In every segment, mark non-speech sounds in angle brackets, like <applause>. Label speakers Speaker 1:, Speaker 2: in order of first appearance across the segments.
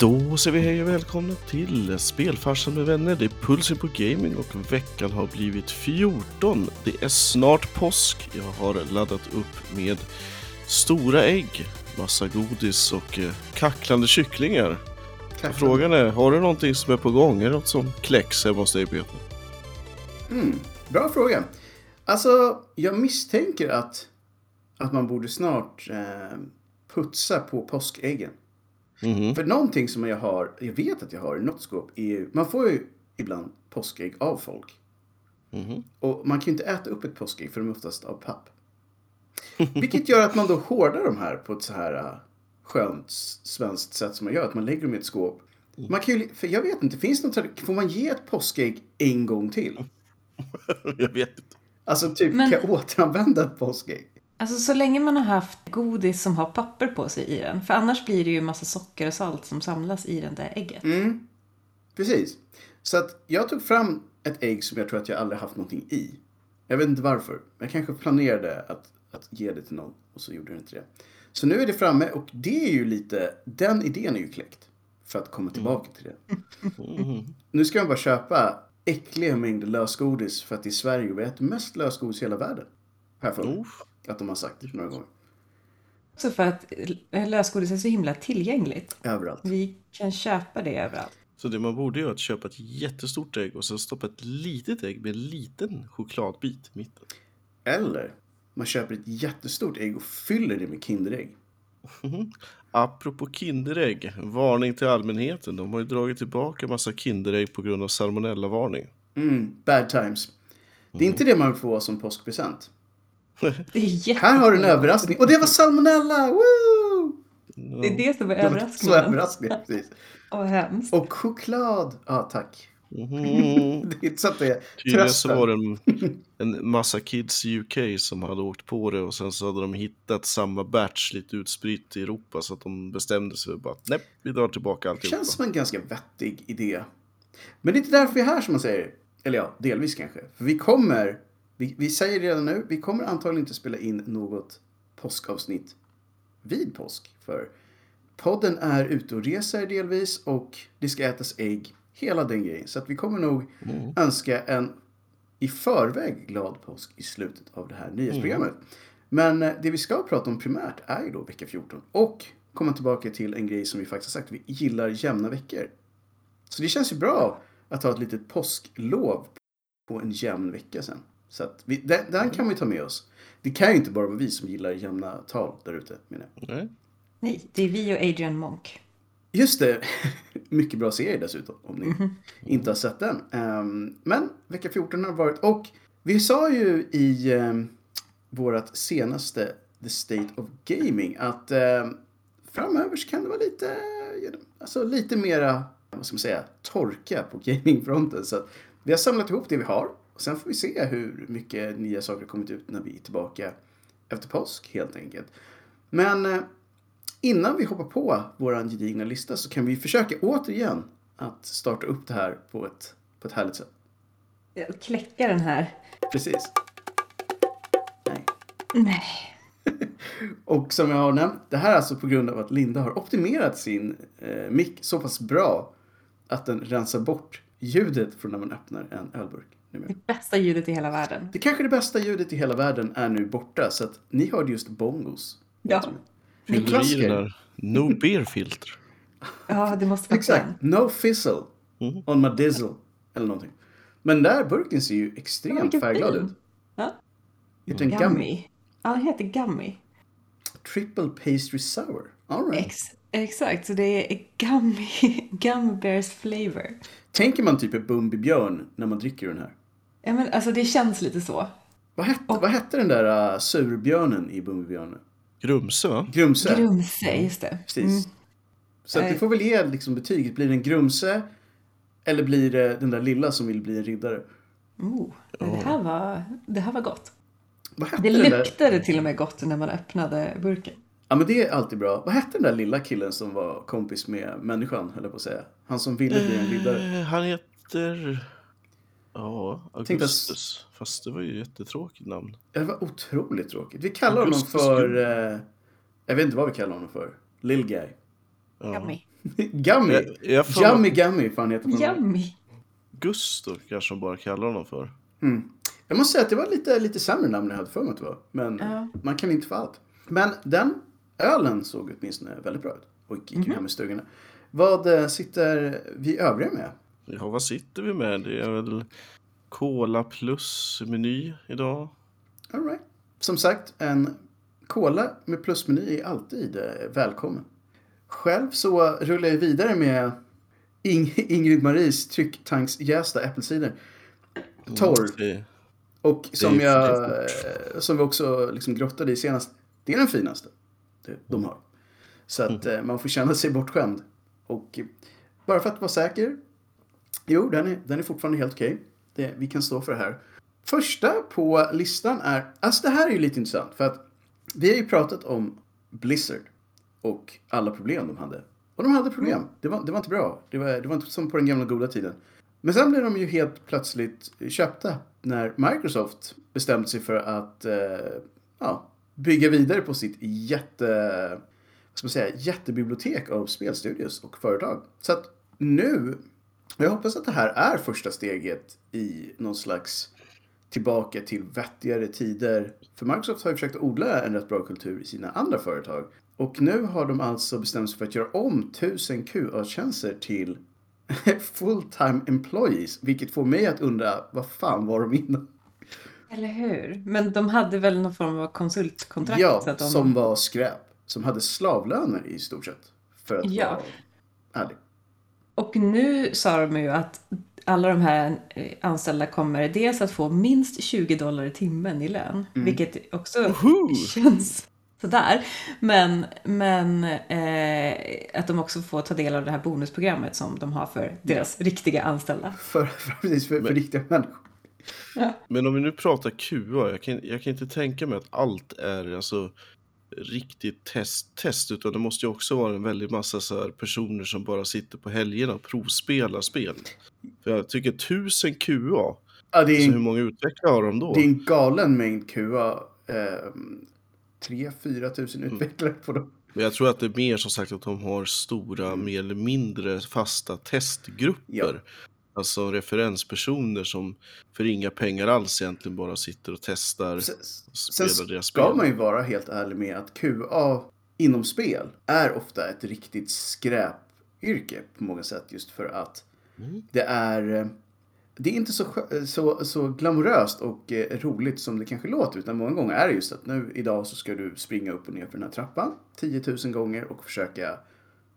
Speaker 1: Då säger vi hej och välkomna till Spelfarsan med vänner. Det är Pulsen på Gaming och veckan har blivit 14. Det är snart påsk. Jag har laddat upp med stora ägg, massa godis och eh, kacklande kycklingar. Frågan är, har du någonting som är på gång? Är det något som kläcks hemma hos dig Peter?
Speaker 2: Mm, bra fråga. Alltså, jag misstänker att, att man borde snart eh, putsa på påskäggen.
Speaker 1: Mhm.
Speaker 2: För någonting som jag har, jag vet att jag har i något skåp, är man får ju ibland påskägg av folk.
Speaker 1: Mhm.
Speaker 2: Och man kan ju inte äta upp ett påskägg för de är oftast av papp. <laughs> Vilket gör att man då hårdar de här på ett så här uh, skönt svenskt sätt som man gör. Att man lägger dem i ett skåp. Man kan ju, för jag vet inte, finns det tradi- får man ge ett påskägg en gång till? <laughs>
Speaker 1: Jag vet inte.
Speaker 2: Alltså typ,
Speaker 3: Men-
Speaker 2: kan jag återanvända ett påskägg?
Speaker 3: Alltså så länge man har haft godis som har papper på sig i den. För annars blir det ju massa socker och salt som samlas i det där ägget.
Speaker 2: Mm, precis. Så att jag tog fram ett ägg som jag tror att jag aldrig haft någonting i. Jag vet inte varför. Jag kanske planerade att, att ge det till någon och så gjorde jag inte det. Så nu är det framme och det är ju lite, den idén är ju kläckt. För att komma tillbaka till det. Nu ska man bara köpa äckliga mängder lösgodis för att i Sverige vi äter mest lösgodis i hela världen. Här för. Att de har sagt några gånger.
Speaker 3: Också för att lösgodis är så himla tillgängligt.
Speaker 2: Överallt.
Speaker 3: Vi kan köpa det överallt.
Speaker 1: Så det man borde göra är att köpa ett jättestort ägg och sen stoppa ett litet ägg med en liten chokladbit i mitten.
Speaker 2: Eller man köper ett jättestort ägg och fyller det med Kinderägg.
Speaker 1: Apropå Kinderägg, varning till allmänheten. De har ju dragit tillbaka massa Kinderägg på grund av salmonellavarning.
Speaker 2: Mm, bad times. Det är inte det man vill få som påskpresent.
Speaker 3: Det är jätte... <laughs>
Speaker 2: Här har du en överraskning. Och det var salmonella! Woo!
Speaker 3: Det är det som är
Speaker 2: Det var så
Speaker 3: överraskningen.
Speaker 2: överraskning. Precis. <laughs>
Speaker 3: Åh, hemskt.
Speaker 2: Och choklad. Ja, tack.
Speaker 1: Mhm. <laughs>
Speaker 2: Det är inte så att det är
Speaker 1: Tydligen så var det en, en massa kids i UK som hade åkt på det och sen så hade de hittat samma batch lite utspritt i Europa så att de bestämde sig för att nej, vi drar tillbaka
Speaker 2: Det
Speaker 1: alltihopa.
Speaker 2: känns som en ganska vettig idé. Men det är inte därför vi är här som man säger. Eller ja, delvis kanske. För vi kommer, vi, vi säger redan nu, vi kommer antagligen inte spela in något påskavsnitt vid påsk. För podden är ute och reser delvis och det ska ätas ägg. Hela den grejen. Så att vi kommer nog önska en i förväg glad påsk i slutet av det här nyhetsprogrammet. Men eh, det vi ska prata om primärt är ju då vecka 14. Och komma tillbaka till en grej som vi faktiskt har sagt. Vi gillar jämna veckor. Så det känns ju bra att ha ett litet påsklov på en jämn vecka sen. Så att vi, den, den kan vi ta med oss. Det kan ju inte bara vara vi som gillar jämna tal där ute. menar jag.
Speaker 1: Nej.
Speaker 3: Nej, det är vi och Adrian Monk.
Speaker 2: Just det. <laughs> Mycket bra serie dessutom. Om ni inte har sett den. Ehm, men vecka 14 har varit. Och vi sa ju i um, vårt senaste The State of Gaming att um, framöver så kan det vara lite, alltså lite mera, vad ska man säga, torka på gamingfronten. Så att vi har samlat ihop det vi har. Och sen får vi se hur mycket nya saker kommit ut när vi är tillbaka efter påsk helt enkelt. Men eh, innan vi hoppar på vår gedigna lista så kan vi försöka återigen att starta upp det här på ett, på ett härligt sätt.
Speaker 3: Kläcka den här.
Speaker 2: Precis. Nej.
Speaker 3: Nej. <laughs>
Speaker 2: Och som jag har nämnt, det här är alltså på grund av att Linda har optimerat sin eh, mick så pass bra att den rensar bort ljudet från när man öppnar en ölburk. Numera.
Speaker 3: Det bästa ljudet i hela världen.
Speaker 2: Det kanske det bästa ljudet i hela världen är nu borta så att ni hörde just bongos.
Speaker 3: Ja.
Speaker 2: Det är en klassiker.
Speaker 1: No beer filter.
Speaker 3: Ja, det måste vara
Speaker 2: Exakt. No fizzle
Speaker 1: Mhm.
Speaker 2: on my dizzle. Eller någonting. Men den där burken ser ju
Speaker 3: Ja,
Speaker 2: extremt
Speaker 3: vilken
Speaker 2: färgglad
Speaker 3: fin.
Speaker 2: ut.
Speaker 3: Ja.
Speaker 2: Heter den gummy?
Speaker 3: Gummy. Ja, den heter Gummy.
Speaker 2: Triple pastry sour. All right.
Speaker 3: Ex exakt, så det är Gummy, <laughs> Gummy Bears flavor.
Speaker 2: Tänker man typ ett Bumbibjörn när man dricker den här?
Speaker 3: Ja, men alltså det känns lite så.
Speaker 2: Vad hette, vad hette den där uh, surbjörnen i Bumbibjörnen?
Speaker 1: Grumse va?
Speaker 2: Grumse.
Speaker 3: Grumse, just det.
Speaker 2: Precis.
Speaker 3: Mm.
Speaker 2: Så att vi
Speaker 3: Nej.
Speaker 2: får väl ge liksom betyget. Blir det en grumse? Eller blir det den där lilla som vill bli en riddare?
Speaker 3: Oh, det, här var, det här var gott. Det luktade till och med gott när man öppnade burken.
Speaker 2: Ja men det är alltid bra. Vad hette den där lilla killen som var kompis med människan, höll jag på att säga. Han som ville bli en riddare.
Speaker 1: Eh, han heter... Ja,
Speaker 2: Tänkte att-
Speaker 1: Augustus. Fast det var ju ett jättetråkigt namn.
Speaker 2: Det var otroligt tråkigt. Vi kallar honom
Speaker 1: Augustus
Speaker 2: för...
Speaker 1: Gud.
Speaker 2: Eh, jag vet inte vad vi kallar honom för. Lill guy.
Speaker 3: Yummy.
Speaker 2: Gummy! <laughs>
Speaker 1: Jag, jag får
Speaker 2: Gummy Gummy, fan heter han.
Speaker 3: Yummy.
Speaker 1: Gustav kanske de bara kallar honom för.
Speaker 2: Mm. Jag måste säga att det var lite, lite sämre namn jag hade för mig att det var. Men
Speaker 3: Ja.
Speaker 2: man kan inte få allt. Men den ölen såg åtminstone väldigt bra ut. Och gick
Speaker 3: Mhm.
Speaker 2: hem i stugorna. Vad eh, sitter vi övriga med?
Speaker 1: Ja, vad sitter vi med? Det är väl Cola plus-meny idag.
Speaker 2: All right. Som sagt, en cola med plusmeny är alltid eh, välkommen. Själv så rullar jag vidare med Ing- Ingrid Maries trycktanksjästa äppelcider. Torr.
Speaker 1: Det-
Speaker 2: Och som, jag, eh, som vi också liksom grottade i senast, det är den finaste de har. Så att eh, man får känna sig bortskämd. Och bara för att vara säker, jo, den är, den är fortfarande helt okej. Det- Vi kan stå för det här. Första på listan är, alltså det här är ju lite intressant för att vi har ju pratat om Blizzard och alla problem de hade. Och de hade problem. Det var, det var inte bra. Det var, det var inte som på den gamla goda tiden. Men sen blev de ju helt plötsligt köpta när Microsoft bestämde sig för att eh, ja, bygga vidare på sitt jätte, vad ska man säga, jättebibliotek av spelstudios och företag. Så att nu, jag hoppas att det här är första steget i någon slags tillbaka till vettigare tider. För Microsoft har ju försökt odla en rätt bra kultur i sina andra företag. Och nu har de alltså bestämt sig för att göra om 1000 QA-tjänster till <laughs> full-time employees. Vilket får mig att undra, vad fan var de innan?
Speaker 3: Eller hur? Men de hade väl någon form av konsultkontrakt?
Speaker 2: Ja,
Speaker 3: de...
Speaker 2: som var skräp. Som hade slavlöner i stort sett. För att
Speaker 3: Ja.
Speaker 2: vara ärlig.
Speaker 3: Och nu sa de ju att alla de här eh, anställda kommer dels att få minst 20 dollar i timmen i lön.
Speaker 2: Mm.
Speaker 3: Vilket också
Speaker 1: Woho! <laughs>
Speaker 3: känns sådär. Men, men eh, att de också får ta del av det här bonusprogrammet som de har för deras riktiga anställda.
Speaker 2: För, för, precis, för, för riktiga människor.
Speaker 1: Men om vi nu pratar QA, jag kan, jag kan inte tänka mig att allt är alltså riktigt test, test utan det måste ju också vara en väldig massa så personer som bara sitter på helgerna och provspelar spel. För jag tycker 1000 QA,
Speaker 2: Ja, det är
Speaker 1: så
Speaker 2: en
Speaker 1: hur många utvecklare har de då?
Speaker 2: Det är en galen mängd QA. Eh, 3-4 tusen
Speaker 1: Mm.
Speaker 2: utvecklare på dem.
Speaker 1: Men jag tror att det är mer som sagt att de har stora,
Speaker 2: Mm.
Speaker 1: mer eller mindre fasta testgrupper.
Speaker 2: Ja.
Speaker 1: Alltså referenspersoner som för inga pengar alls egentligen bara sitter och testar
Speaker 2: Sen,
Speaker 1: och
Speaker 2: sen
Speaker 1: spelar deras
Speaker 2: ska
Speaker 1: spel.
Speaker 2: man ju vara helt ärlig med att QA inom spel är ofta ett riktigt skräpyrke på många sätt. Just för att
Speaker 1: Mm.
Speaker 2: det är eh, det är inte så, skö- så, så glamoröst och eh, roligt som det kanske låter. Utan många gånger är det just att nu idag så ska du springa upp och ner för den här trappan 10 000 gånger och försöka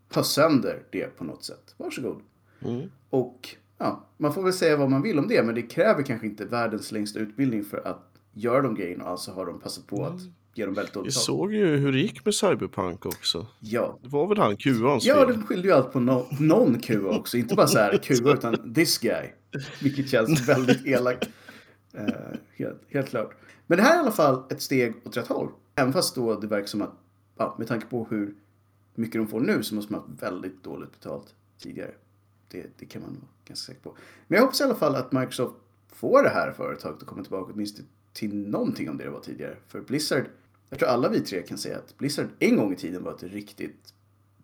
Speaker 2: ta sönder det på något sätt. Varsågod.
Speaker 1: Mm.
Speaker 2: Och ja, man får väl säga vad man vill om det, men det kräver kanske inte världens längsta utbildning för att göra de grejerna. Alltså har de passat på att ge dem väldigt
Speaker 1: Vi såg ju hur det gick med Cyberpunk också.
Speaker 2: Ja.
Speaker 1: Det var väl han QAns
Speaker 2: Ja,
Speaker 1: fel?
Speaker 2: de skyllde ju allt på no någon QA också. Inte bara så här QA, <laughs> utan this guy. Vilket känns <laughs> väldigt elakt. Eh, helt, helt klart. Men det här är i alla fall ett steg åt rätt håll. Även fast då det verkar som att, ja, med tanke på hur mycket de får nu så måste man ha väldigt dåligt betalt tidigare. Det, det kan man vara ganska säker på. Men jag hoppas i alla fall att Microsoft får det här företaget att komma tillbaka åtminstone till någonting om det det var tidigare. För Blizzard, jag tror alla vi tre kan säga att Blizzard en gång i tiden var ett riktigt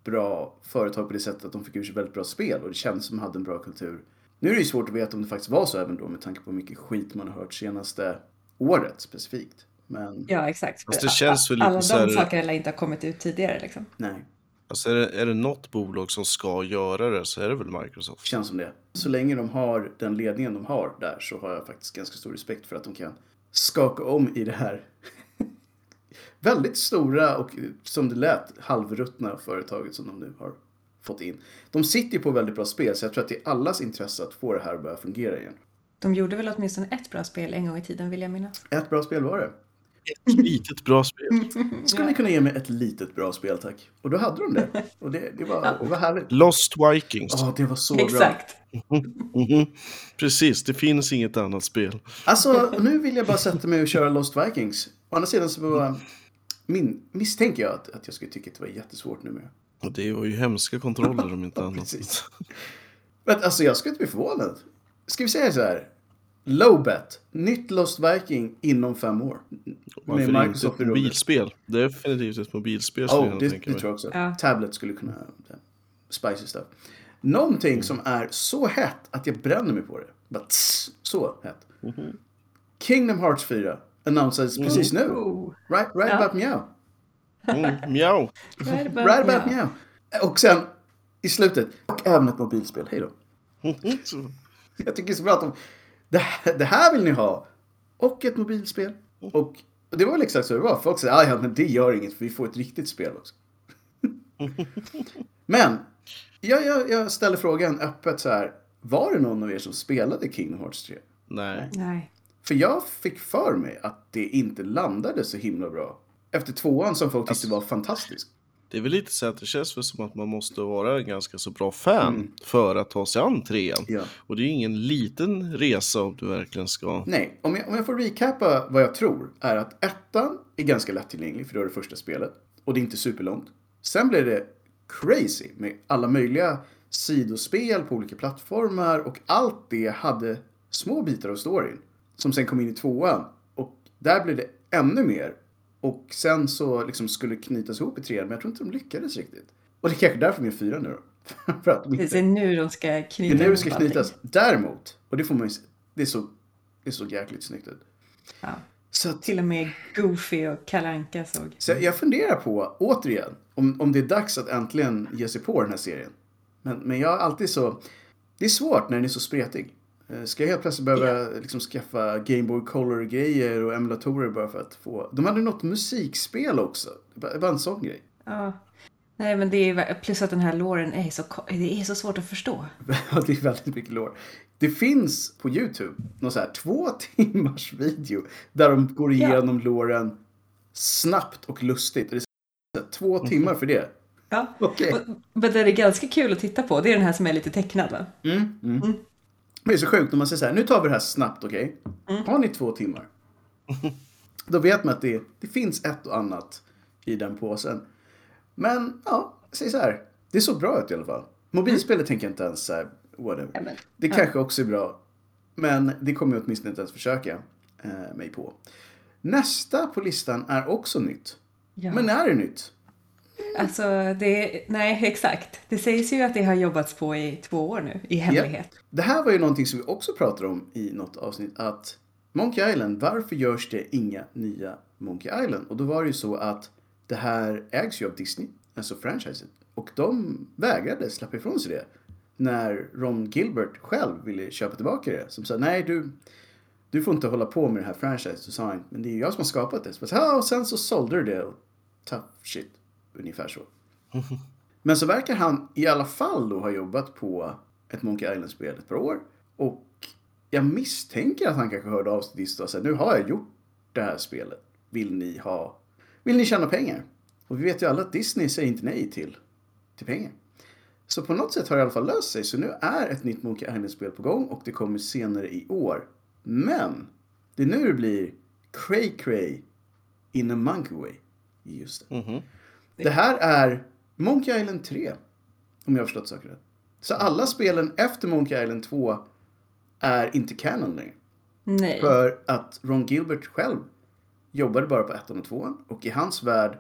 Speaker 2: bra företag på det sättet att de fick ur sig väldigt bra spel och det kändes som att de hade en bra kultur. Nu är det ju svårt att veta om det faktiskt var så även då med tanke på hur mycket skit man har hört senaste året specifikt. Men
Speaker 3: Ja, exakt.
Speaker 1: Fast det känns väl
Speaker 3: Alla
Speaker 1: lite
Speaker 3: de
Speaker 1: så här-
Speaker 3: sakerna lär inte ha kommit ut tidigare. Liksom.
Speaker 2: nej,
Speaker 1: Alltså är det, är det något bolag som ska göra det så är det väl Microsoft.
Speaker 2: känns som det. Så länge de har den ledningen de har där så har jag faktiskt ganska stor respekt för att de kan skaka om i det här <laughs> väldigt stora och som det lät halvruttna företaget som de nu har fått in. De sitter ju på väldigt bra spel så jag tror att det är allas intresse att få det här att börja fungera igen.
Speaker 3: De gjorde väl åtminstone ett bra spel en gång i tiden vill jag minnas.
Speaker 2: Ett bra spel var det.
Speaker 1: Ett litet bra spel.
Speaker 2: Skulle ni kunna ge mig ett litet bra spel tack? Och då hade de det. Och det, det, var, det var härligt.
Speaker 1: Lost Vikings.
Speaker 2: Ja, det var så bra.
Speaker 3: Exakt. <laughs>
Speaker 1: Precis, det finns inget annat spel.
Speaker 2: Alltså, nu vill jag bara sätta mig och köra Lost Vikings. Å andra sidan så var, min, misstänker jag att, att jag skulle tycka att det var jättesvårt numera.
Speaker 1: Och det var ju hemska kontroller om inte <laughs> annat.
Speaker 2: Precis. Men alltså, jag skulle inte bli förvånad. Ska vi säga så här? Low bet. Nytt Lost Viking inom fem år.
Speaker 1: Varför
Speaker 2: Med
Speaker 1: inte
Speaker 2: Microsoft
Speaker 1: ett
Speaker 2: i rummet.
Speaker 1: mobilspel? Definitivt ett mobilspel
Speaker 2: Oh,
Speaker 1: jag
Speaker 2: det, det tror jag också.
Speaker 3: Ja.
Speaker 2: Tablet skulle kunna spicy stuff. Någonting som är så hett att jag bränner mig på det. Bara tss, så hett. Kingdom Hearts 4 annonsades precis nu. Right, right
Speaker 3: Ja.
Speaker 2: about meow.
Speaker 1: Mm, mjau.
Speaker 3: Right about
Speaker 2: Right about
Speaker 3: now.
Speaker 2: meow. Och sen i slutet, och även ett mobilspel. Hej då.
Speaker 1: Så-
Speaker 2: Jag tycker det är så bra att de, det, här- det här vill ni ha. Och ett mobilspel. Och, och det var väl exakt så det var. Folk säger, "Ah, ja men det gör inget för vi får ett riktigt spel också. <laughs> men, jag, jag, jag ställer frågan öppet så här. Var det någon av er som spelade Kingdom Hearts 3?
Speaker 1: Nej.
Speaker 3: Nej.
Speaker 2: För jag fick för mig att det inte landade så himla bra. Efter tvåan som folk tyckte var fantastisk.
Speaker 1: Det är väl lite så att det känns väl som att man måste vara en ganska så bra fan för att ta sig an trean.
Speaker 2: Ja.
Speaker 1: Och det är ju ingen liten resa om du verkligen ska...
Speaker 2: Nej, om jag, om jag får recappa vad jag tror är att ettan är ganska lättillgänglig för det var det första spelet. Och det är inte superlångt. Sen blev det crazy med alla möjliga sidospel på olika plattformar och allt det hade små bitar av storyn. Som sen kom in i tvåan. Och där blev det ännu mer. Och sen så liksom skulle knytas ihop i trean, men jag tror inte de lyckades riktigt. Och det är kanske därför de gör fyra nu då. <laughs> för att de
Speaker 3: Det
Speaker 2: inte...
Speaker 3: är nu de ska
Speaker 2: Det
Speaker 3: knyta
Speaker 2: är nu det
Speaker 3: ihop
Speaker 2: ska knytas. Däremot, och det får man ju det är så, det är så jäkligt snyggt ut.
Speaker 3: Ja.
Speaker 2: Så, att,
Speaker 3: Till och med Goofy och Kalle Anka såg.
Speaker 2: så jag funderar på, återigen, om, om det är dags att äntligen ge sig på den här serien. Men, men jag har alltid så, det är svårt när den är så spretig. Eh, Ska jag helt plötsligt behöva liksom skaffa Game Boy Color-grejer och emulatorer bara för att få... De hade något musikspel också. Var en sån grej.
Speaker 3: Ja. Nej, men det är plus att den här låren är så, det är så svårt att förstå. <laughs>
Speaker 2: Ja, det är väldigt mycket lore. Det finns på YouTube någon så här två <laughs> timmars video där de går
Speaker 3: Ja.
Speaker 2: igenom låren snabbt och lustigt. Det är två timmar för det.
Speaker 3: Ja. <laughs> Och- Men det är ganska kul att titta på. Det är den här som är lite tecknad va?
Speaker 2: Mm, mm. Men det är så sjukt när man säger så här, nu tar vi det här snabbt, okej? Har ni två timmar? <laughs> Då vet man att det, det finns ett och annat i den påsen. Men ja, säg så här. Det såg bra ut i alla fall. Mobilspelet tänker jag inte ens så här, whatever.
Speaker 3: Ja, men-
Speaker 2: det kanske också är bra. Men det kommer jag åtminstone inte ens försöka eh, mig på. Nästa på listan är också nytt.
Speaker 3: Ja.
Speaker 2: Men är det nytt?
Speaker 3: Alltså, det, nej exakt. Det sägs ju att det har jobbats på i två år nu, i hemlighet.
Speaker 2: Det här var ju någonting som vi också pratade om i något avsnitt. Att Monkey Island, varför görs det inga nya Monkey Island? Och då var det ju så att det här ägs ju av Disney, alltså franchiset. Och de vägrade släppa ifrån sig det. När Ron Gilbert själv ville köpa tillbaka det. Som sa, nej du, du får inte hålla på med det här franchise design. Men det är ju jag som har skapat det. Så, ja, och sen så sålde du det och tough shit. Ungefär så. Men så verkar han i alla fall då ha jobbat på ett Monkey Island-spel ett par år. Och jag misstänker att han kanske hörde av sig till Disney och sa nu har jag gjort det här spelet. Vill ni ha... Vill ni tjäna pengar? Och vi vet ju alla att Disney säger inte nej till, till pengar. Så på något sätt har det i alla fall löst sig. Så nu är ett nytt Monkey Island-spel på gång och det kommer senare i år. Men det är nu det blir Cray Cray in a Monkey Way. Just det.
Speaker 1: Mhm.
Speaker 2: Det här är Monkey Island 3. Om jag har förstått saker rätt. Så alla spelen efter Monkey Island 2 är inte canon längre.
Speaker 3: Nej.
Speaker 2: För att Ron Gilbert själv jobbade bara på ettan och tvåan. Och i hans värld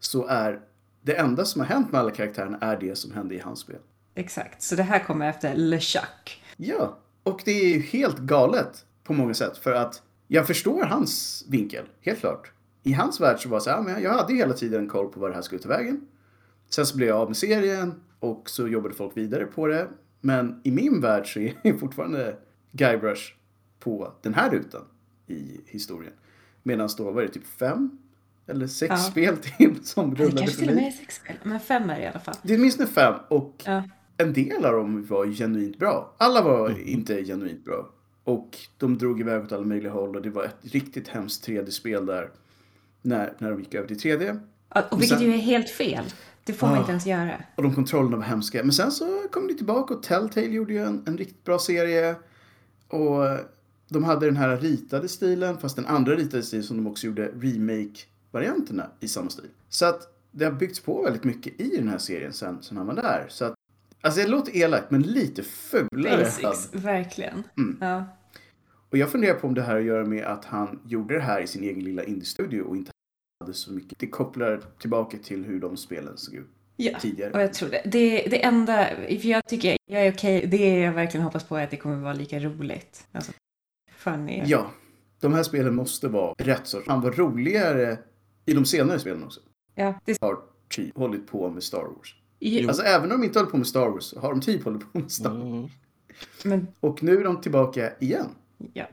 Speaker 2: så är det enda som har hänt med alla karaktärerna är det som hände i hans spel.
Speaker 3: Exakt. Så det här kommer efter LeChuck.
Speaker 2: Ja, och det är ju helt galet på många sätt. För att jag förstår hans vinkel, helt klart. I hans värld så var det så här, men jag hade hela tiden koll på vad det här skulle ta vägen. Sen så blev jag av med serien och så jobbade folk vidare på det. Men i min värld så <laughs> är det fortfarande Guybrush på den här rutan i historien. Medan då var det typ fem eller sex
Speaker 3: Ja.
Speaker 2: spel till <laughs> som
Speaker 3: Det
Speaker 2: rullade
Speaker 3: kanske till och med är
Speaker 2: förbi.
Speaker 3: sex spel. Men fem är det i alla fall.
Speaker 2: Det är åtminstone fem och
Speaker 3: Ja.
Speaker 2: en del av dem var genuint bra. Alla var inte genuint bra. Och de drog iväg åt alla möjliga håll och det var ett riktigt hemskt 3D-spel där. När, när de gick över till 3D.
Speaker 3: Ja, Och vilket
Speaker 2: sen-
Speaker 3: ju är helt fel. Det får man
Speaker 2: Ah.
Speaker 3: inte ens göra.
Speaker 2: Och de kontrollerna var hemska. Men sen så kom de tillbaka och Telltale gjorde ju en, en riktigt bra serie. Och de hade den här ritade stilen, fast den andra ritade stilen som de också gjorde remake-varianterna i samma stil. Så att det har byggts på väldigt mycket i den här serien sen, sen han var där. Så att, alltså det låter elakt, men lite fulare.
Speaker 3: Basics, verkligen.
Speaker 2: Mm.
Speaker 3: Ja.
Speaker 2: Och jag funderar på om det här har att göra med att han gjorde det här i sin egen lilla indie-studio och inte hade så mycket. Det kopplar tillbaka till hur de spelen såg ut
Speaker 3: Ja,
Speaker 2: tidigare.
Speaker 3: och jag tror det. Det, det enda, för jag tycker jag är okej, det jag verkligen hoppas på är att det kommer vara lika roligt. Alltså, funny.
Speaker 2: Ja, de här spelen måste vara rätt sorts. Han var roligare i de senare spelen också.
Speaker 3: Ja, det,
Speaker 2: Har typ hållit på med Star Wars.
Speaker 3: jo,
Speaker 2: Alltså även om de inte håller på med Star Wars så har de typ hållit på med Star Wars.
Speaker 1: Mm.
Speaker 3: men
Speaker 2: Och nu är de tillbaka igen.
Speaker 3: ja.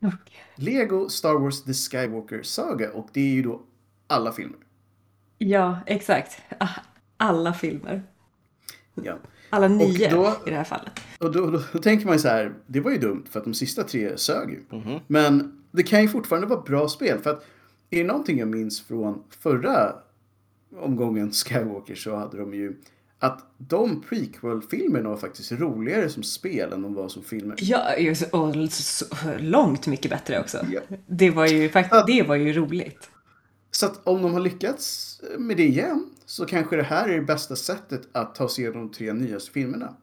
Speaker 3: Och,
Speaker 2: Lego Star Wars The Skywalker Saga och det är ju då alla filmer.
Speaker 3: ja, exakt. Ah, Alla filmer.
Speaker 2: Ja.
Speaker 3: Alla nio
Speaker 2: då-
Speaker 3: i det här fallet.
Speaker 2: Och då, då, då tänker man ju så här, det var ju dumt för att de sista tre sög ju.
Speaker 1: Mhm.
Speaker 2: Men det kan ju fortfarande vara bra spel för att är det någonting jag minns från förra omgången Skywalker så hade de ju att de prequel-filmerna var faktiskt roligare som spel än de var som filmer.
Speaker 3: Ja, och långt mycket bättre också.
Speaker 2: Ja.
Speaker 3: Det var ju faktiskt, det var ju roligt.
Speaker 2: Så att om de har lyckats med det igen så kanske det här är det bästa sättet att ta sig igenom de tre nyaste filmerna.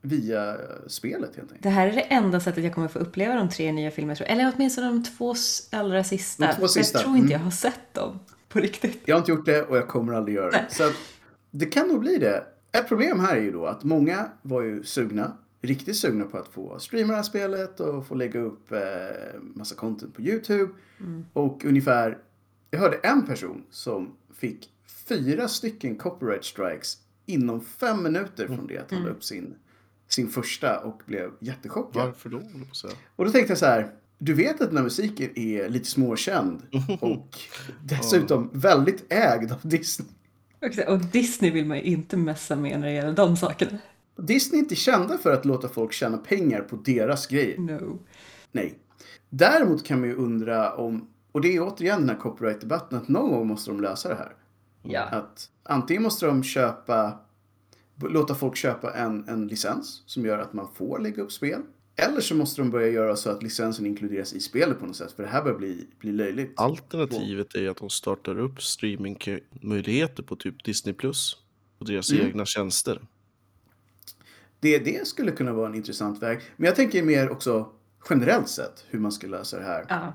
Speaker 2: Via spelet helt enkelt.
Speaker 3: Det här är det enda sättet jag kommer få uppleva de tre nya filmerna, tror jag. Eller åtminstone de två allra sista.
Speaker 2: De två sista,
Speaker 3: Jag tror inte
Speaker 2: mm.
Speaker 3: jag har sett dem på riktigt.
Speaker 2: Jag har inte gjort det och jag kommer aldrig göra det. Så att det kan nog bli det. Ett problem här är ju då att många var ju sugna, riktigt sugna på att få streama det här spelet och få lägga upp eh, massa content på YouTube. Och ungefär, jag hörde en person som fick fyra stycken copyright strikes inom fem minuter från det att han la upp sin, sin första och blev jättechockad.
Speaker 1: Varför då?
Speaker 2: Och då tänkte jag så här. Du vet att den här musiken är lite småkänd <laughs> och dessutom väldigt ägd av Disney.
Speaker 3: Och- Och Disney vill man ju inte messa med när det gäller de sakerna.
Speaker 2: Disney är inte kända för att låta folk tjäna pengar på deras grejer.
Speaker 3: No.
Speaker 2: Nej. Däremot kan man ju undra om, och det är återigen den här copyright-debatten, att någon gång måste de lösa det här.
Speaker 3: Ja.
Speaker 2: Att antingen måste de köpa, låta folk köpa en, en licens som gör att man får lägga upp spel. Eller så måste de börja göra så att licensen inkluderas i spelet på något sätt. För det här börjar bli, bli löjligt.
Speaker 1: Alternativet är att de startar upp streamingmöjligheter på typ Disney Plus och deras
Speaker 2: Mm.
Speaker 1: egna tjänster.
Speaker 2: Det, det skulle kunna vara en intressant väg. Men jag tänker mer också generellt sett hur man ska lösa det här.
Speaker 3: Ja.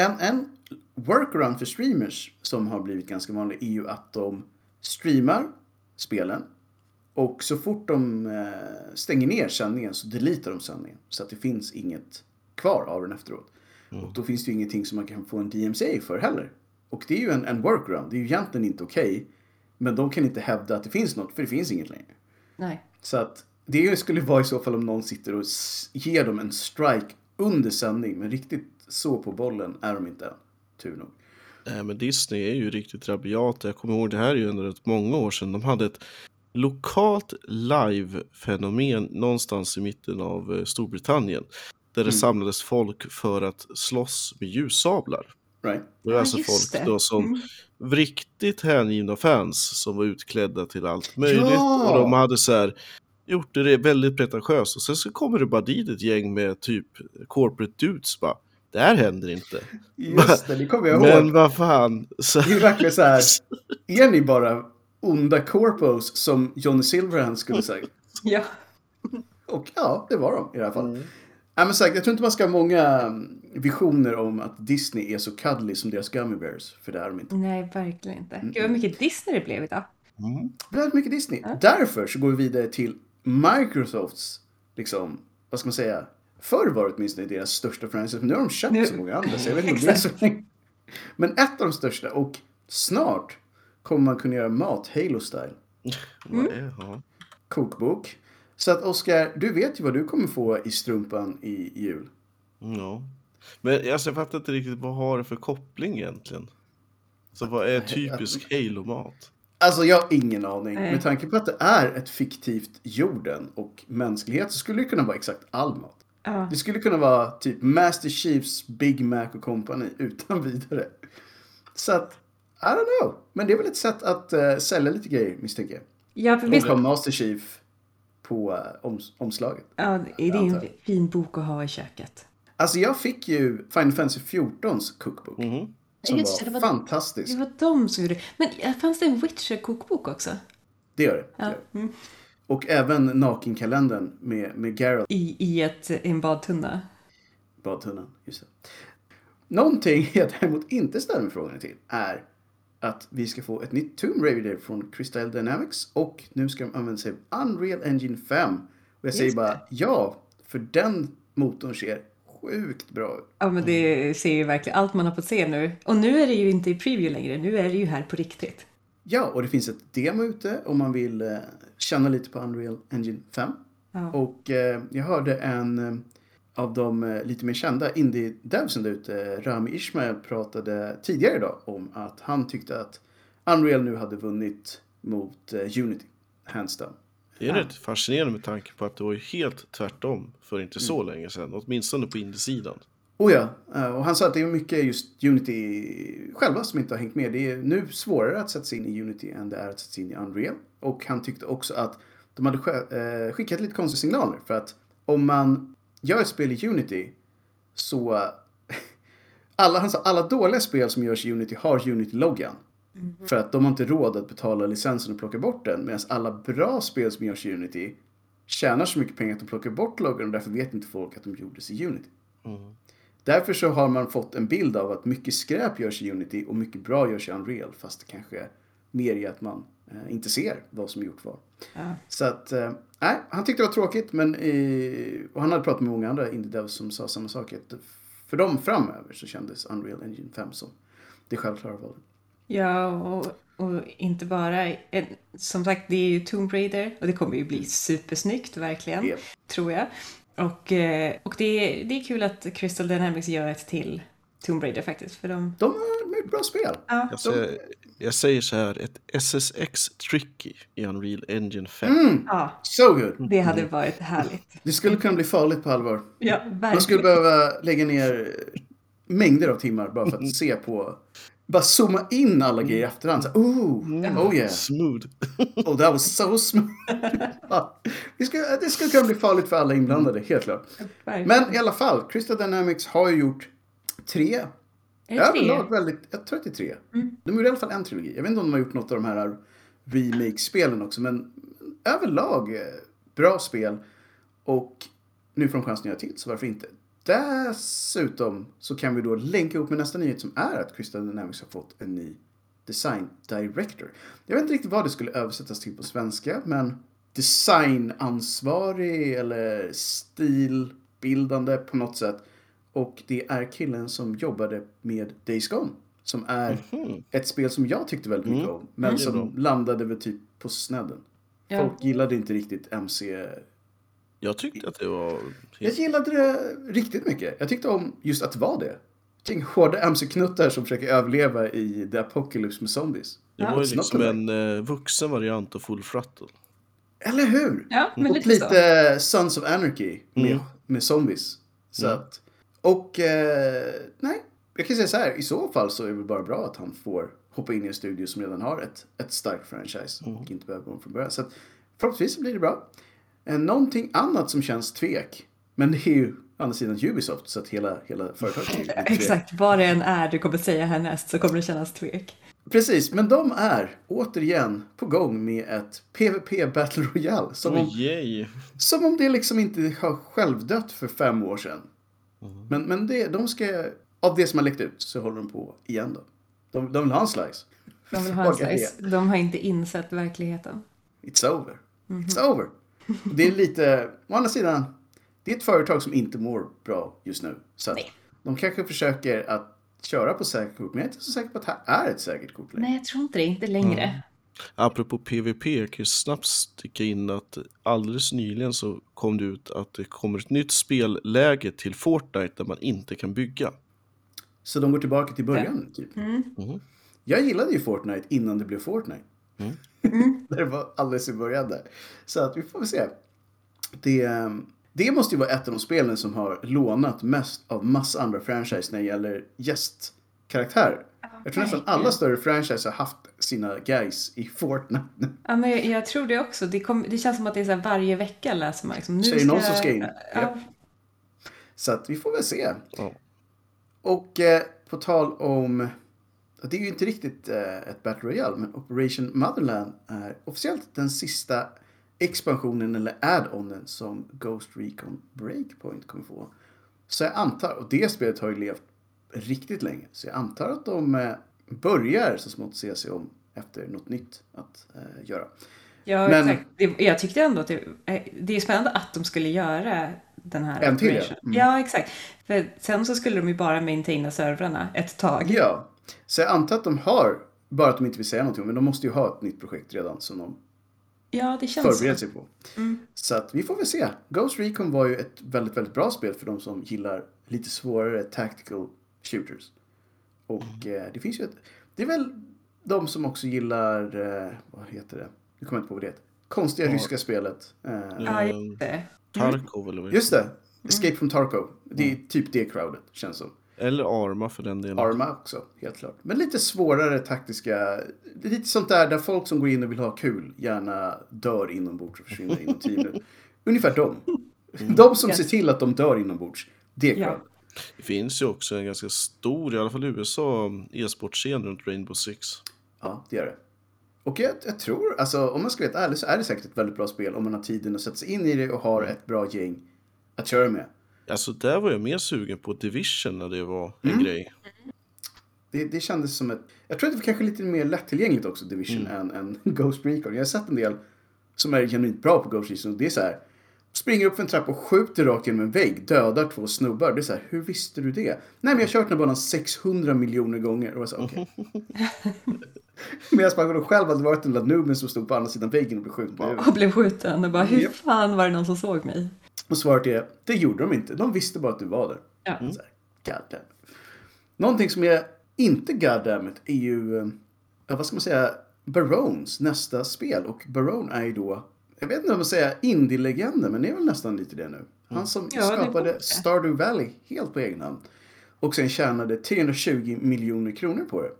Speaker 2: En, en workaround för streamers som har blivit ganska vanlig är ju att de streamar spelen och så fort de eh, stänger ner sändningen så deletar de sändningen så att det finns inget kvar av den efteråt. Och då finns det ju ingenting som man kan få en DMCA för heller. Och det är ju en, en workaround, det är ju egentligen inte okej. men de kan inte hävda att det finns något, för det finns inget längre.
Speaker 3: Nej.
Speaker 2: Så att det skulle vara i så fall om någon sitter och ger dem en strike under sändning. Men riktigt så på bollen är de inte än. Tur nog.
Speaker 1: Nej, men Disney är ju riktigt rabiata. Jag kommer ihåg det här är ju under rätt många år sedan. De hade ett lokalt live-fenomen någonstans i mitten av eh, Storbritannien. Där det samlades folk för att slåss med ljussablar.
Speaker 2: Right?
Speaker 1: Det var
Speaker 3: Ja,
Speaker 1: alltså folk
Speaker 3: det.
Speaker 1: då som
Speaker 3: Mm.
Speaker 1: riktigt hängivna fans som var utklädda till allt möjligt.
Speaker 2: Ja!
Speaker 1: Och de hade så här gjort det väldigt pretentiöst. Och sen så kommer det bara dit ett gäng med typ corporate dudes bara. Det här händer inte.
Speaker 2: Just det, det kommer jag
Speaker 1: Men
Speaker 2: ihåg.
Speaker 1: vad fan. Så,
Speaker 2: Det är verkligen så här. Är ni bara onda corpos som Johnny Silverhand skulle säga? <laughs>
Speaker 3: Ja.
Speaker 2: Och ja, det var de i det här fallet. Nej, men sagt, jag tror inte man ska ha många mm, visioner om att Disney är så cuddly som deras gummy bears. För det är de inte.
Speaker 3: Nej, verkligen inte. Gud vad mycket Disney det blev idag.
Speaker 2: Väldigt mycket Disney. Därför så går vi vidare till Microsofts, liksom, vad ska man säga? Förr var det åtminstone deras största franchise, men nu har de köpt
Speaker 3: Nu-
Speaker 2: så många andra så jag vet inte om det är så länge. Men ett av de största och snart kommer man kunna göra mat Halo-style.
Speaker 1: vad är, ja.
Speaker 2: Kokbok. Så att Oskar, du vet ju vad du kommer få i strumpan i i jul.
Speaker 1: ja. Men alltså, jag fattar inte riktigt vad har det för koppling egentligen? Så vad är typisk Halo-mat?
Speaker 2: Alltså jag har ingen aning.
Speaker 3: Nej.
Speaker 2: Med tanke på att det är ett fiktivt jorden och mänsklighet så skulle det kunna vara exakt all mat.
Speaker 3: Ja.
Speaker 2: Det skulle kunna vara typ Master Chiefs Big Mac och company utan <laughs> vidare. Så att, I don't know. Men det är väl ett sätt att uh, sälja lite grejer misstänker jag.
Speaker 3: Ja, för
Speaker 2: Och
Speaker 3: visst,
Speaker 2: ha Master Chief på uh, oms- omslaget.
Speaker 3: ja, det är en fin bok att ha i köket.
Speaker 2: Alltså jag fick ju Final Fantasy 14s cookbook.
Speaker 1: Mhm.
Speaker 2: Som
Speaker 3: Just det,
Speaker 2: var,
Speaker 3: det var-
Speaker 2: fantastisk.
Speaker 3: Det var de som gjorde Men fanns det en Witcher-kokbok också?
Speaker 2: Det gör det. det.
Speaker 3: Ja.
Speaker 2: Gör det. Och även nakenkalendern med, med Geralt
Speaker 3: I, i ett, en badtunna.
Speaker 2: badtunnan. Just det. Någonting <laughs> jag däremot inte ställer mig frågan till är att vi ska få ett nytt Tomb Raider från Crystal Dynamics och nu ska de använda sig av Unreal Engine 5. Och jag säger bara ja, för den motorn ser sjukt bra ut.
Speaker 3: Ja, men det ser ju verkligen allt man har fått se nu. Och nu är det ju inte i preview längre, nu är det ju här på riktigt.
Speaker 2: Ja, och det finns ett demo ute om man vill eh, känna lite på Unreal Engine 5.
Speaker 3: Ja.
Speaker 2: Och eh, jag hörde en eh, av de eh, lite mer kända indie-devsen där ute, Rami Ismail, pratade tidigare idag om att han tyckte att Unreal nu hade vunnit mot eh, Unity, hands down.
Speaker 1: Det är rätt fascinerande med tanke på att det var ju helt tvärtom för inte så
Speaker 2: Mm.
Speaker 1: länge sedan. Åtminstone på indiesidan.
Speaker 2: Oh ja, eh, och han sa att det är mycket just Unity själva som inte har hängt med. Det är nu svårare att sätta sig in i Unity än det är att sätta sig in i Unreal. Och han tyckte också att de hade eh, skickat lite konstiga signaler. För att om man gör ett spel i Unity så... <laughs> Alla, han sa, alla dåliga spel som görs i Unity har Unity-loggan. För att de har inte råd att betala licensen och plocka bort den. Medan alla bra spel som görs i Unity tjänar så mycket pengar att de plockar bort loggan och därför vet inte folk att de gjordes i Unity. Därför så har man fått en bild av att mycket skräp görs i Unity och mycket bra görs i Unreal. Fast det kanske är mer i att man eh, inte ser vad som gjort vad.
Speaker 3: Ja.
Speaker 2: Så att, eh, nej, han tyckte det var tråkigt. Men, eh, och han hade pratat med många andra indie-devs som sa samma sak. Att för dem framöver så kändes Unreal Engine 5 som det självklara valet.
Speaker 3: Ja, och, och inte bara... Som sagt, det är ju Tomb Raider och det kommer ju bli supersnyggt, verkligen.
Speaker 2: Japp.
Speaker 3: Tror jag. Och, eh, och det, är, det är kul att Crystal Dynamics gör ett till Tomb Raider faktiskt. För de...
Speaker 2: De har gjort bra spel.
Speaker 3: Ja,
Speaker 1: Jag säger, jag säger så här, ett SSX Tricky i Unreal Engine 5.
Speaker 2: Mm,
Speaker 3: ja,
Speaker 2: so good.
Speaker 3: det hade varit härligt.
Speaker 2: Det skulle kunna bli farligt på allvar.
Speaker 3: Ja,
Speaker 2: Man skulle behöva lägga ner mängder av timmar bara för att se på... Bara zooma in alla grejer i efterhand. Så, oh, oh yeah.
Speaker 1: Smooth.
Speaker 2: Oh, that was so smooth. <laughs> ja, det, ska, det skulle kunna bli farligt för alla inblandade, helt klart. Men i alla fall, Crystal Dynamics har ju gjort tre. Överlag väldigt, jag tror att det är tre. De gjorde i alla fall en trilogi. Jag vet inte om de har gjort något av de här remake-spelen också, men överlag eh, bra spel. Och nu får de chansen att göra till, så varför inte? Dessutom så kan vi då länka ihop med nästa nyhet som är att Crystal Dynamics har fått en ny design director. Jag vet inte riktigt vad det skulle översättas till på svenska, men designansvarig eller stilbildande på något sätt. Och det är killen som jobbade med Days Gone. Som är ett spel som jag tyckte väldigt mycket om. Men
Speaker 1: är
Speaker 2: som landade väl typ på snedden.
Speaker 3: Ja.
Speaker 2: Folk gillade inte riktigt MC.
Speaker 1: Jag tyckte att det var...
Speaker 2: Jag gillade det riktigt mycket. Jag tyckte om just att det var det. Tänk hårda MC-knuttar som försöker överleva i The Apocalypse med zombies.
Speaker 1: Det var ju
Speaker 2: It's not
Speaker 1: liksom en eh, vuxen variant av Full Throttle.
Speaker 2: Eller hur?
Speaker 3: Ja, men
Speaker 2: och
Speaker 3: lite, så.
Speaker 2: Sons of Anarchy med,
Speaker 1: Mm.
Speaker 2: med zombies. Så
Speaker 1: Mm.
Speaker 2: att, och eh, nej, jag kan säga så här. I så fall så är det bara bra att han får hoppa in i en studio som redan har ett, ett starkt franchise
Speaker 1: Mm.
Speaker 2: och inte behöver gå om från början. Så att, förhoppningsvis så blir det bra. Någonting annat som känns tvek, men det är ju å andra sidan Ubisoft så att hela, hela företaget är. <laughs>
Speaker 3: Exakt, vad det än är du kommer säga härnäst så kommer det kännas tvek.
Speaker 2: Precis, men de är återigen på gång med ett PVP Battle Royale. Som om,
Speaker 1: Oh, yay.
Speaker 2: som om det liksom inte har självdött för fem år sedan.
Speaker 1: Mm.
Speaker 2: Men, men det, de ska, av det som har läckt ut så håller de på igen då. De, de vill ha en slice.
Speaker 3: De vill ha en slice. De har inte insett verkligheten.
Speaker 2: It's over. It's over. Det är lite, å andra sidan, det är ett företag som inte mår bra just nu. Så
Speaker 3: Nej.
Speaker 2: de kanske försöker att köra på säkert kort, men jag är inte så säker på att det här är ett säkert kort längre.
Speaker 3: Nej, jag tror inte det. Inte längre.
Speaker 1: Apropå PVP, jag kan ju snabbt sticka in att alldeles nyligen så kom det ut att det kommer ett nytt spelläge till Fortnite där man inte kan bygga.
Speaker 2: Så de går tillbaka till början, typ.
Speaker 1: Mhm.
Speaker 2: Jag gillade ju Fortnite innan det blev Fortnite.
Speaker 1: Mm. <laughs>
Speaker 2: det var alldeles i början där. Så att vi får väl se. Det, ehm, det måste ju vara ett av de spelen som har lånat mest av massa andra franchise när det gäller gästkaraktärer. Jag tror nästan alla större franchise har haft sina guys i Fortnite. <laughs>
Speaker 3: Ja, men jag, jag tror det också. Det, kom, det känns som att det är så här varje vecka läser man. Liksom, nu
Speaker 2: Så är det någon som ska in.
Speaker 3: Ja,
Speaker 2: Japp. Så att vi får väl se.
Speaker 1: Ja.
Speaker 2: Och eh, på tal om... Det är ju inte riktigt eh, ett Battle Royale, men Operation Motherland är officiellt den sista expansionen eller add-onen som Ghost Recon Breakpoint kommer få. Så jag antar, och det spelet har ju levt riktigt länge, så jag antar att de eh, börjar så smått se sig om efter något nytt att eh, göra.
Speaker 3: Ja,
Speaker 2: Men-
Speaker 3: exakt. Jag tyckte ändå att det, eh, det är spännande att de skulle göra den här
Speaker 2: En till. Mm.
Speaker 3: Ja, exakt. För sen så skulle de ju bara maintaina servrarna ett tag.
Speaker 2: Ja, så jag antar att de har, bara att de inte vill säga någonting, men de måste ju ha ett nytt projekt redan som de
Speaker 3: Ja, det känns
Speaker 2: förbereder
Speaker 3: så.
Speaker 2: sig på. Så att vi får väl se. Ghost Recon var ju ett väldigt, väldigt bra spel för de som gillar lite svårare tactical shooters. Och eh, det finns ju ett, det är väl de som också gillar, eh, vad heter det? Nu kommer jag inte på vad det heter. Konstiga
Speaker 1: Ja.
Speaker 2: ryska spelet. Eh,
Speaker 3: Ja, just det.
Speaker 1: Tarkov eller vad
Speaker 2: Just det, Escape from Tarkov. Det är typ det crowdet, känns som.
Speaker 1: Eller Arma för den delen.
Speaker 2: Arma också, helt klart. Men lite svårare taktiska, lite sånt där där folk som går in och vill ha kul gärna dör inombords och försvinner inom tio minuter. Ungefär de. De som
Speaker 3: Yes.
Speaker 2: ser till att de dör inombords. Det är
Speaker 3: Ja.
Speaker 2: crowd.
Speaker 1: Det finns ju också en ganska stor, i alla fall i USA, e-sportscen runt Rainbow Six.
Speaker 2: Ja, det gör det. Och jag, jag tror, alltså om man ska vara helt ärlig så är det säkert ett väldigt bra spel om man har tiden att sätta sig in i det och har ett bra gäng att köra med.
Speaker 1: Alltså där var jag mer sugen på Division när det var en
Speaker 2: Mm.
Speaker 1: grej.
Speaker 2: Det, det kändes som ett... Jag tror att det var kanske lite mer lättillgängligt också, Division, än, än <laughs> Ghost Recon. Jag har sett en del som är genuint bra på Ghost Recon. och Det är så här. Springer upp för en trappa och skjuter rakt genom en vägg. Dödar två snubbar. det är så här, hur visste du det? Nej, men jag har kört den här banan 600 miljoner gånger. Och jag sa, okej. <laughs> <laughs> Medan man själv hade varit den där nuben som stod på andra sidan väggen och blev skjuten.
Speaker 3: Och blev skjuten och bara, hur fan var det någon som såg mig?
Speaker 2: Och svaret är, det gjorde de inte. De visste bara att du var där.
Speaker 3: Ja.
Speaker 2: Så här. Någonting som är inte goddammit är ju, eh, ja, vad ska man säga, Barones nästa spel. Och Barone är ju då, jag vet inte om man säger indie-legenden, men det är väl nästan lite det nu. Han som
Speaker 3: Ja,
Speaker 2: skapade. Stardew Valley helt på egen hand. Och sen tjänade 320 miljoner kronor på det.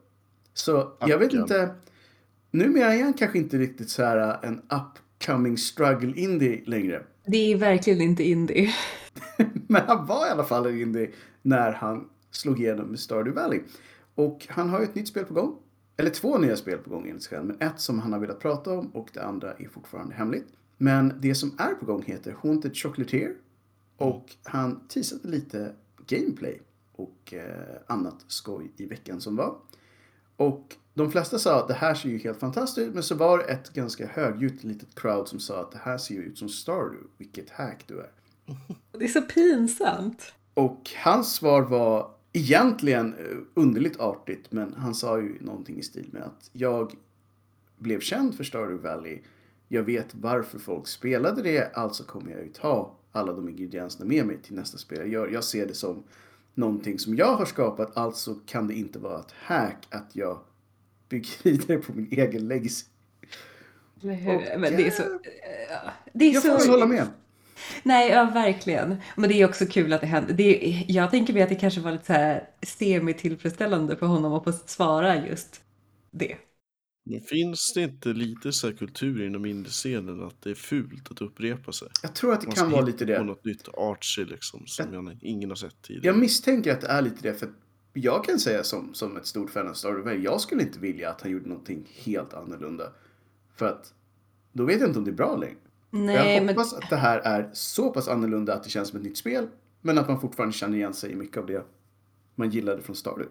Speaker 2: Så jag vet inte, numera är han kanske inte riktigt så här eh, en upcoming struggle indie längre.
Speaker 3: Det är verkligen inte indie. <laughs>
Speaker 2: Men han var i alla fall en indie när han slog igenom med Stardew Valley. Och han har ju ett nytt spel på gång. Eller två nya spel på gång enligt sig själv. Men ett som han har velat prata om och det andra är fortfarande hemligt. Men det som är på gång heter Haunted Chocolatier. Och han teasade lite gameplay och eh, annat skoj i veckan som var. Och de flesta sa att det här ser ju helt fantastiskt ut. Men så var det ett ganska högljutt litet crowd som sa att det här ser ju ut som Stardew. Vilket hack du är. <laughs>
Speaker 3: Det är så pinsamt.
Speaker 2: Och hans svar var egentligen eh, underligt artigt, men han sa ju någonting i stil med att jag blev känd för Stardew Valley. Jag vet varför folk spelade det, alltså kommer jag ju ta alla de ingredienserna med mig till nästa spel jag gör. Jag ser det som någonting som jag har skapat, alltså kan det inte vara ett hack att jag bygger <laughs> vidare på min egen legacy.
Speaker 3: Eller hur?
Speaker 2: Och,
Speaker 3: Men det är så...
Speaker 2: ja.
Speaker 3: ja, Det är
Speaker 2: Jag får
Speaker 3: så...
Speaker 2: väl hålla med.
Speaker 3: Nej, ja verkligen. Men det är också kul att det hände. Det är, jag tänker mig att det kanske var lite så här semi-tillfredsställande för honom att få svara just det.
Speaker 1: Men finns det inte lite så här kultur inom indiescenen att det är fult att upprepa sig?
Speaker 2: Jag tror att det
Speaker 1: Man
Speaker 2: kan
Speaker 1: ska
Speaker 2: vara
Speaker 1: hitta
Speaker 2: lite det.
Speaker 1: på något nytt artsy liksom som jag, ingen har sett tidigare.
Speaker 2: Jag misstänker att det är lite det. För jag kan säga som, som ett stort fan av Stardew Valley. Jag skulle inte vilja att han gjorde någonting helt annorlunda. För att då vet jag inte om det är bra längre.
Speaker 3: Nej,
Speaker 2: jag
Speaker 3: men
Speaker 2: hoppas att det här är så pass annorlunda att det känns som ett nytt spel. Men att man fortfarande känner igen sig i mycket av det man gillade från Stardew.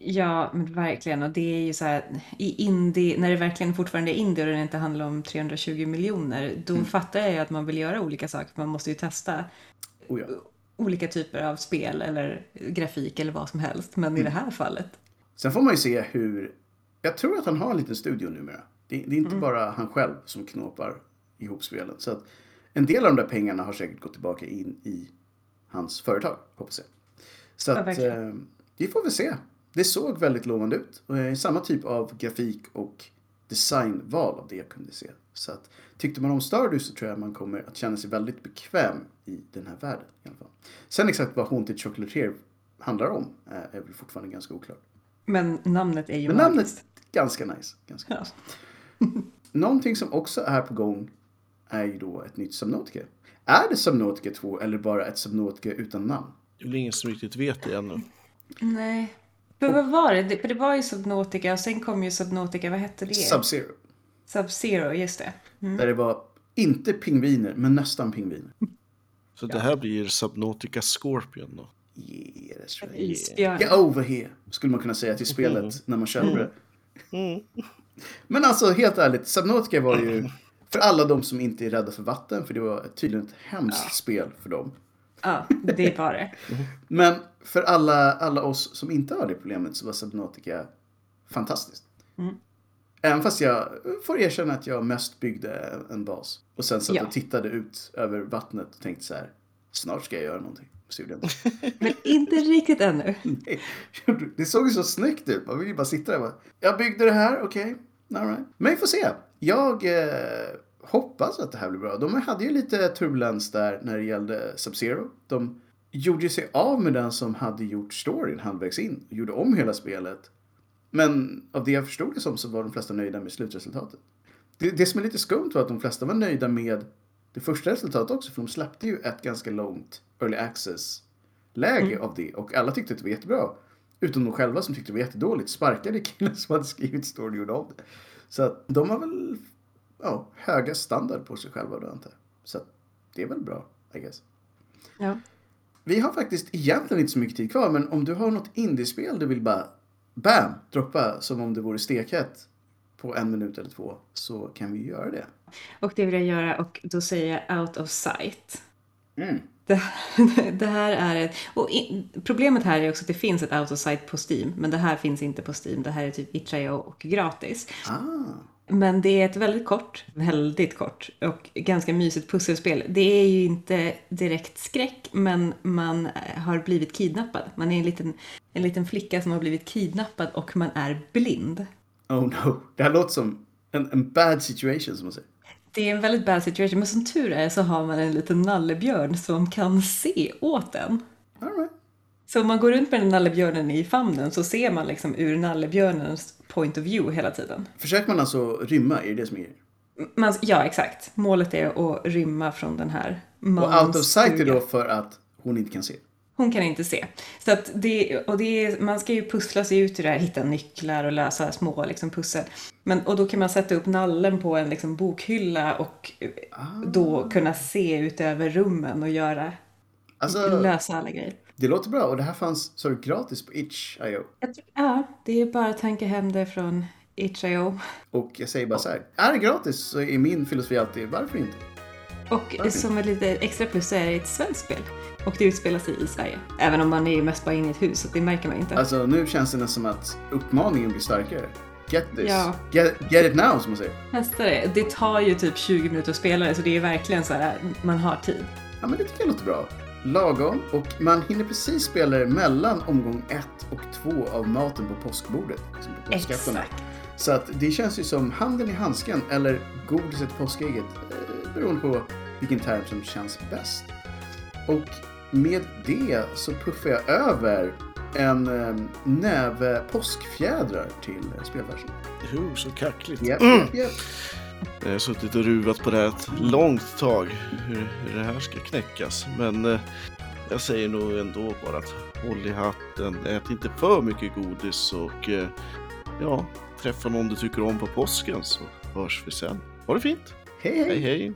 Speaker 3: Ja, men verkligen. Och det är ju så här, i indie, när det verkligen fortfarande är indie och det inte handlar om 320 miljoner, då fattar jag ju att man vill göra olika saker. Man måste ju testa
Speaker 2: Oh ja.
Speaker 3: olika typer av spel eller grafik eller vad som helst. Men i det här fallet,
Speaker 2: Sen får man ju se hur... Jag tror att han har en liten studio numera. Det, det är inte bara han själv som knåpar ihop spelen. Så att en del av de där pengarna har säkert gått tillbaka in i hans företag, hoppas jag. Så att eh, vi får väl se. Det såg väldigt lovande ut. Och samma typ av grafik och designval av det jag kunde se. Så att tyckte man om Stardew så tror jag man kommer att känna sig väldigt bekväm i den här världen. I alla fall. Sen exakt vad Haunted Chocolatier handlar om eh, är väl fortfarande ganska oklart.
Speaker 3: men namnet är ju
Speaker 2: Men
Speaker 3: magiskt.
Speaker 2: namnet ganska nice. Ganska
Speaker 3: Ja.
Speaker 2: nice. <laughs> Någonting som också är på gång är ju då ett nytt Subnautica. Är det Subnautica 2 eller bara ett Subnautica utan namn?
Speaker 1: Det är väl ingen som riktigt vet det ännu.
Speaker 3: Nej. Men vad var det? det? För det var ju Subnautica och sen kom ju Subnautica, vad hette det?
Speaker 2: Sub-Zero.
Speaker 3: Sub-Zero, just det.
Speaker 2: Där det var inte pingviner, men nästan pingviner.
Speaker 1: Så det här blir Subnautica Scorpion då.
Speaker 2: Yeah, that's right.
Speaker 3: Isbjörn.
Speaker 2: Get over here, skulle man kunna säga till spelet när man köper det.
Speaker 1: Mm.
Speaker 2: Men alltså helt ärligt, Subnautica var ju för alla de som inte är rädda för vatten, för det var tydligen ett hemskt spel för dem.
Speaker 3: Ja, det var det. <laughs>
Speaker 2: Men för alla, alla oss som inte har det problemet så var Subnautica fantastiskt.
Speaker 3: Mm.
Speaker 2: Även fast jag får erkänna att jag mest byggde en bas. Och sen satt
Speaker 3: Ja.
Speaker 2: och tittade ut över vattnet och tänkte så här. Snart ska jag göra någonting. Så gjorde jag. <laughs>
Speaker 3: Men inte riktigt ännu. <laughs>
Speaker 2: Nej, Det såg ju så snyggt ut. Man vill ju bara sitta där och bara. Jag byggde det här, okej. All right. Men vi får se. Jag eh, hoppas att det här blir bra. De hade ju lite turbulens där när det gällde Sub-Zero. De gjorde sig av med den som hade gjort storyn halvvägs in. Och gjorde om hela spelet. Men av det jag förstod det som så var de flesta nöjda med slutresultatet. Det, det som är lite skumt var att de flesta var nöjda med det första resultatet också. För de släppte ju ett ganska långt early access-läge av det. Och alla tyckte att det var jättebra. Utom de själva som tyckte det var jättedåligt. Sparkade killen som hade skrivit storyn och gjorde om det. Så att de har väl ja, höga standard på sig själva då jag. Så det är väl bra, I guess.
Speaker 3: Ja.
Speaker 2: Vi har faktiskt egentligen inte så mycket tid kvar, men om du har något indiespel du vill bara bam, droppa som om det vore stekhett på en minut eller två så kan vi göra det.
Speaker 3: Och det vill jag göra och då säger jag out of sight.
Speaker 2: Mm.
Speaker 3: Det, <laughs> det här är ett... Och i, problemet här är också att det finns ett out of sight på Steam. Men det här finns inte på Steam. Det här är typ itch.io och gratis.
Speaker 2: Ah,
Speaker 3: Men det är ett väldigt kort, väldigt kort och ganska mysigt pusselspel. Det är ju inte direkt skräck, men man har blivit kidnappad. Man är en liten, en liten flicka som har blivit kidnappad och man är blind.
Speaker 2: oh no. Det här låter som en, en bad situation som man säger.
Speaker 3: Det är en väldigt bad situation, men som tur är så har man en liten nallebjörn som kan se åt en.
Speaker 2: All right.
Speaker 3: Så om man går runt med den nallebjörnen i famnen så ser man liksom ur nallebjörnens point of view hela tiden.
Speaker 2: Försöker man alltså rymma, är det det som är?
Speaker 3: Man, ja, exakt. Målet är att rymma från den här
Speaker 2: Och out of sight är då för att hon inte kan se.
Speaker 3: Hon kan inte se. Så att det, och det är, man ska ju pussla sig ut ur det här, hitta nycklar och lösa små liksom, pussel. Men, och då kan man sätta upp nallen på en liksom, bokhylla och eh, då kunna se ut över rummen och göra,
Speaker 2: Alltså,
Speaker 3: lösa alla grejer.
Speaker 2: Det låter bra och det här fanns så gratis på itch.io.
Speaker 3: Ja, det är bara att tanka hem det från itch.io.
Speaker 2: Och jag säger bara så här, är det gratis så är min filosofi alltid, varför inte?
Speaker 3: Och
Speaker 2: Varför?
Speaker 3: som ett lite extra plus så är det ett svenskt spel. Och det utspelar sig i Sverige. Även om man är mest bara inne i ett hus, så det märker man inte.
Speaker 2: Alltså nu känns det nästan som att uppmaningen blir starkare. Get this.
Speaker 3: Ja.
Speaker 2: Get, get it now som man säger.
Speaker 3: Testa det. Det tar ju typ 20 minuter att spela det, så det är verkligen så här, man har tid.
Speaker 2: Ja men det tycker jag låter bra. Lagom och man hinner precis spela det mellan omgång ett och två av maten på påskbordet. Liksom på.
Speaker 3: Exakt.
Speaker 2: Så att det känns ju som handen i handsken eller godiset påskägget. Eh, beroende på vilken term som känns bäst. Och med det så puffar jag över en eh, näve påskfjädrar till spelvärlden.
Speaker 1: Jo, så kackligt.
Speaker 2: Japp, japp, japp.
Speaker 1: Jag har suttit och ruvat på det här ett långt tag, hur, hur det här ska knäckas. Men eh, jag säger nog ändå bara att håll i hatten, ät inte för mycket godis och eh, ja, träffa någon du tycker om på påsken så hörs vi sen. Ha det fint!
Speaker 2: Hej hej!
Speaker 1: Hej hej!